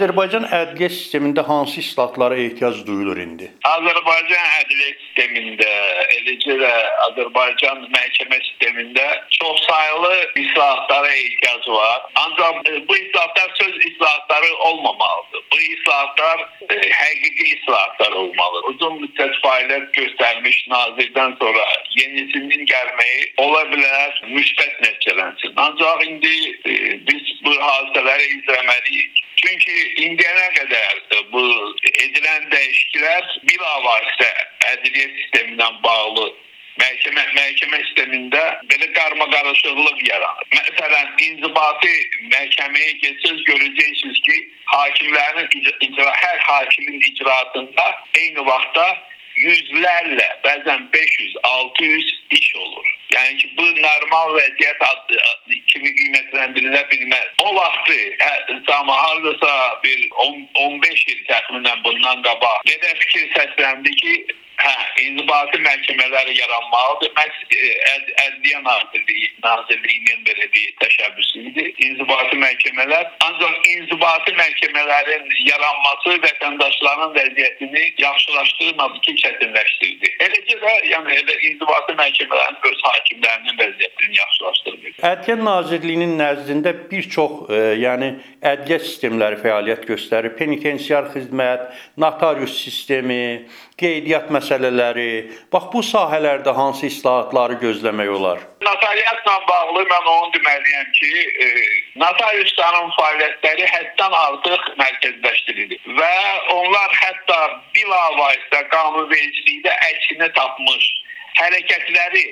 Azərbaycan ədliyyə sistemində hansı islahatlara ehtiyac duyulur indi? Azərbaycan ədliyyə sistemində, eləcə də Azərbaycan məhkəmə sistemində çoxsaylı islahatlara ehtiyac var. Ancaq e, bu islahatlar söz islahatları olmamalıdır. Bu islahatlar e, həqiqi islahatlar olmalı. Uzun müddət fəaliyyət göstərmiş nazirdən sonra yenisinin gəlməyi ola bilər, müsbət nəticələnsin. Ancaq indi e, biz bu hadisələri izləməliyik. Çünki indiyənə qədər bu edilən dəyişikliklər bilavasitə ədliyyə sistemindən bağlı məhkəmə məhkəmə sistemində belə qarmaqarışıqlıq yaranır. Məsələn, inzibati məhkəməyə getsəz görəcəksiniz ki, hakimlərin icra hər hakimin icraatında eyni vaxtda yüzlərlə, bəzən 500, 600 iş olur. Yəni ki, bu normal vəziyyət kimi qiymətləndirilə bilməz. O vaxtı hə, zaman hardasa bir 10 15 il təxminən bundan qabaq belə fikir səsləndi ki, Hə, inzibati məhkəmələr yaranmalıdır. Məhz e, əd Ədliyyə Nazirliyi Nazirliyinin belə bir təşəbbüsü idi. İnzibati məhkəmələr ancaq inzibati məhkəmələrin yaranması vətəndaşların vəziyyətini yaxşılaşdırmadı ki, çətinləşdirdi. Eləcə də yəni elə inzibati məhkəmələrin öz hakimlərinin vəziyyətini yaxşılaşdırmır. Ədliyyə Nazirliyinin nəzdində bir çox, e, yəni ədliyyə sistemləri fəaliyyət göstərir. Penitensiar xidmət, notarius sistemi, qeydiyyat məsələləri, bax bu sahələrdə hansı islahatları gözləmək olar? Notariatla bağlı mən onu deməliyəm ki, e, notariusların fəaliyyətləri həddən artıq mərkəzləşdirilir və onlar hətta bilavasitə qanunvericilikdə əksini tapmış hərəkətləri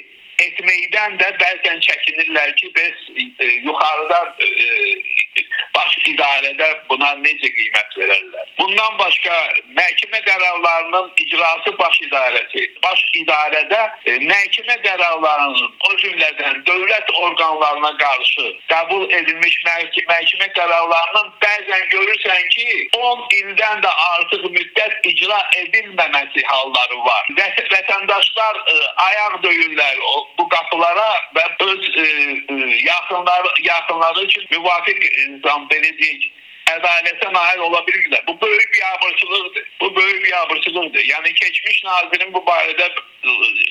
etməkdən də bəzən çəkinirlər ki, bəs e, yuxarıda e, baş idarədə buna necə qiymət verərlər? Bundan başqa məhkəmə qərarlarının icrası baş idarəsi, baş idarədə e, məhkəmə qərarlarının o cümlədən dövlət orqanlarına qarşı qəbul edilmiş məhkəmə qərarlarının bəzən görürsən ki, 10 ildən də artıq müddət icra edilməməsi halları var. Vətəndaşlar ə, ayaq döyürlər o bu qapılara və öz e, e, yaxınları yaxınları üçün müvafiq insan olan belediye adalete nail olabilirler. Bu böyle bir abırsızlıktı. Bu böyle bir abırsızlıktı. Yani geçmiş nazirin bu barede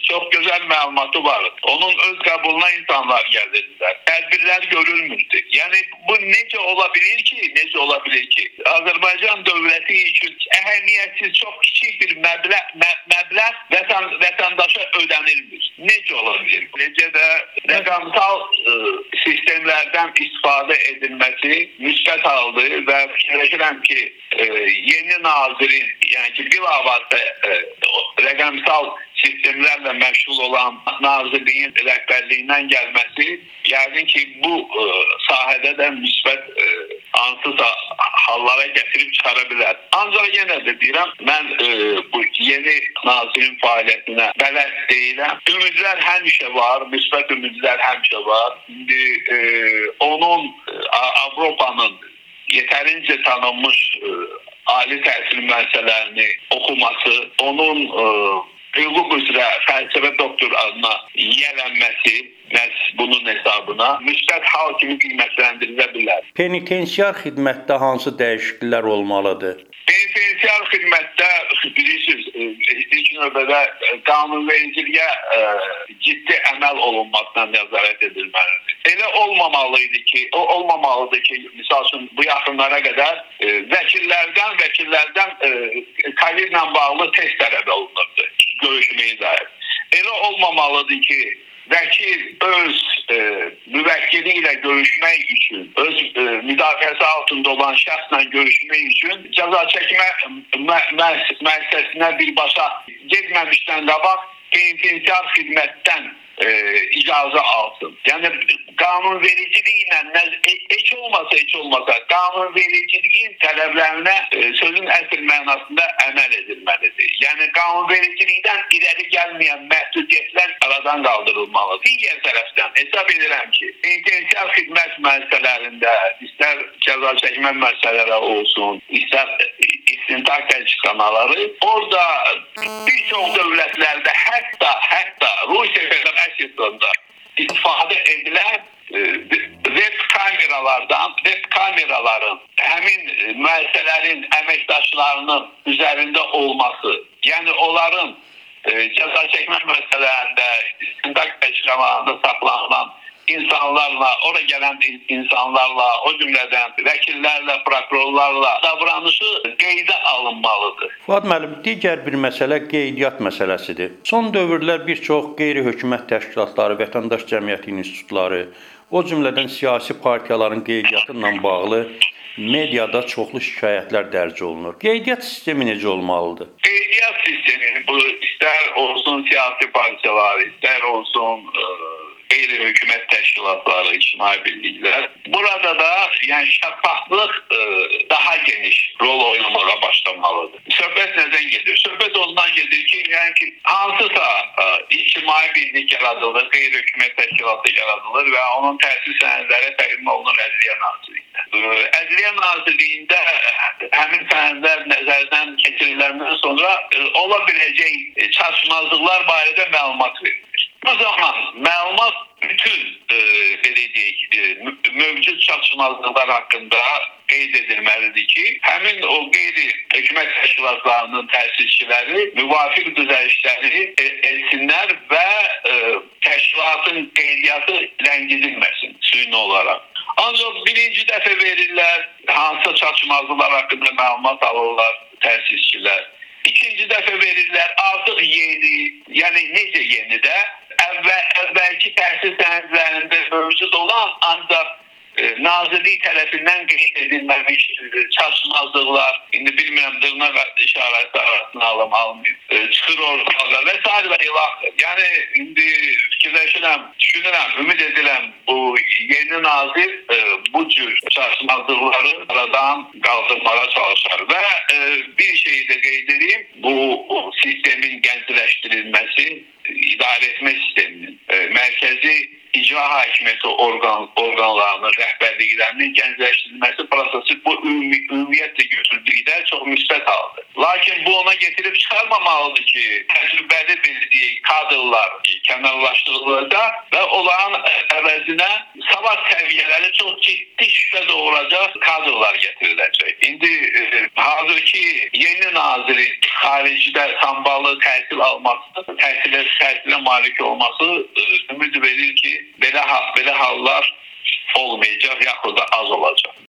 çox gözəl məlumatı var. Onun öz qəbuluna insanlar gəlirdilər. Tədbirlər görülmürdü. Yəni bu necə ola bilər ki, necə ola bilər ki, Azərbaycan dövləti üçün əhəmiyyətsiz çox kiçik bir məbləğ mə, məbləğ vətən, vətəndaşa ödənilmir. Necə ola bilər? Necə də rəqəmsal ə, sistemlərdən istifadə edilməsi haldır və fikirləşirəm ki, ə, yeni nazirin, yəni ki, bilavasitə ə, rəqəmsal sistemlərlə məşğul olan nazirliyin rəhbərliyindən gəlməsi yəqin ki, bu ə, sahədə də müsbət ə, hansısa hallara gətirib çıxara bilər. Ancaq yenə də deyirəm, mən ə, bu yeni nazirin fəaliyyətinə bələd deyiləm. Ümidlər həmişə var, müsbət ümidlər həmişə var. İndi ə, onun ə, Avropanın yetərincə tanınmış ə, ali təhsil müəssisələrini oxuması, onun ə, hüquq üzrə fəlsəfə doktor adına yiyələnməsi məhz bunun hesabına müsbət hal kimi qiymətləndirilə bilər. Penitensiar xidmətdə hansı dəyişikliklər olmalıdır? Penitensiar xidmətdə bilirsiniz, e, ilk növbədə e, qanunvericiliyə e, ciddi əməl olunmasına nəzarət edilməlidir. Elə olmamalı idi ki, o olmamalıdır ki, məsəl üçün bu yaxınlara qədər vəkillərdən, vəkillərdən COVID ilə bağlı test tələb olunurdu görüşməyə dair. Elə olmamalıdır ki, vəkil öz e, müvəkkili ilə görüşmək öz e, müdafiəsi altında olan şəxslə görüşmək üçün cəza çəkmə müəssisəsinə birbaşa getməmişdən qabaq penitensiar xidmətdən e, icazə alsın. Yəni qanunvericiliklə heç olmasa heç olmasa qanunvericiliyin tələblərinə e, sözün əsl mənasında əməl edilməlidir. Yəni qanunvericilikdən irəli gəlməyən məhdudiyyətlər aradan qaldırılmalıdır. Digər tərəfdən hesab edirəm ki, intensiv xidmət müəssisələrində istər cəza çəkmə müəssisələri olsun, istər istintaq təcridxanaları orada bir çox dövlətlərdə hətta hətta Rusiya Federasiyasında istifadə edilən e, web kameralardan web kameraların həmin müəssisələrin əməkdaşlarının üzərində olması, yəni onların e, cəza çəkmə müəssisələrində istintaq təşkilatlarında saxlanılan insanlarla, ora gələn insanlarla, o cümlədən vəkillərlə, prokurorlarla davranışı qeydə alınmalıdır. Fuad müəllim, digər bir məsələ qeydiyyat məsələsidir. Son dövrlər bir çox qeyri-hökumət təşkilatları, vətəndaş cəmiyyəti institutları, o cümlədən siyasi partiyaların qeydiyyatı ilə bağlı mediada çoxlu şikayətlər dərc olunur. Qeydiyyat sistemi necə olmalıdır? Qeydiyyat sistemi bu istər olsun siyasi partiyalar, istər olsun ə, değil hükümet teşkilatları, içtimai birlikler. Burada da yani şeffaflık e, daha geniş rol oynamaya başlamalıdır. Söhbət neden geliyor? Söhbət ondan geliyor ki, yani ki hansısa e, içtimai birlik yaradılır, gayri hükümet teşkilatı yaradılır ve onun tersi senedleri təqdim olunur Ədliyyə Nazirliyində. E, Ədliyyə Nazirliyində həmin sənədlər nəzərdən sonra e, ola biləcək e, çatışmazlıqlar barədə verir. Bu zaman məlumat bütün e, belə deyək, e, mövcud çatışmazlıqlar haqqında qeyd edilməlidir ki, həmin o qeyri-hökumət təşkilatlarının təsisçiləri müvafiq düzəlişləri e, etsinlər və e, təşkilatın qeydiyyatı ləngidilməsin süni olaraq. Ancaq birinci dəfə verirlər, hansısa çatışmazlıqlar haqqında məlumat alırlar təsisçilər. İkinci dəfə verirlər, artıq yeni, yəni necə yeni də evvel, evvelki tersi senetlerinde mevcut olan ancak e, Nazirlik tarafından getirilmemiş e, çalışmazlıklar, indi bilmirəm dırna işareti arasına alım almayıp e, çıkır ortalığa vesaire ve ilaxır. Yani indi fikirleşirəm, düşünürəm, ümid ediləm bu yeni nazir e, bu cür çalışmazlıkları aradan kaldırmaya çalışar. Ve e, bir şeyi de qeyd bu sistemin gençleştirilmesi, idare etme hakimiyyəti orqan orqanlarının rəhbərliklərinin gəncləşdirilməsi prosesi bu ümumi, ümumiyyətlə götürdükdə çox müsbət haldır. Lakin bu ona getirib çıxarmamalıdır ki, təcrübəli bildiyi kadrlar kənarlaşdırılacaq və onların əvəzinə savad səviyyələri çox ciddi şübhə doğuracaq kadrlar gətiriləcək. İndi e, hazırki yeni nazirin hariciler sambalı tersil alması, tersile, tersile malik olması e, ümit verir ki böyle, böyle hallar olmayacak yahut da az olacak.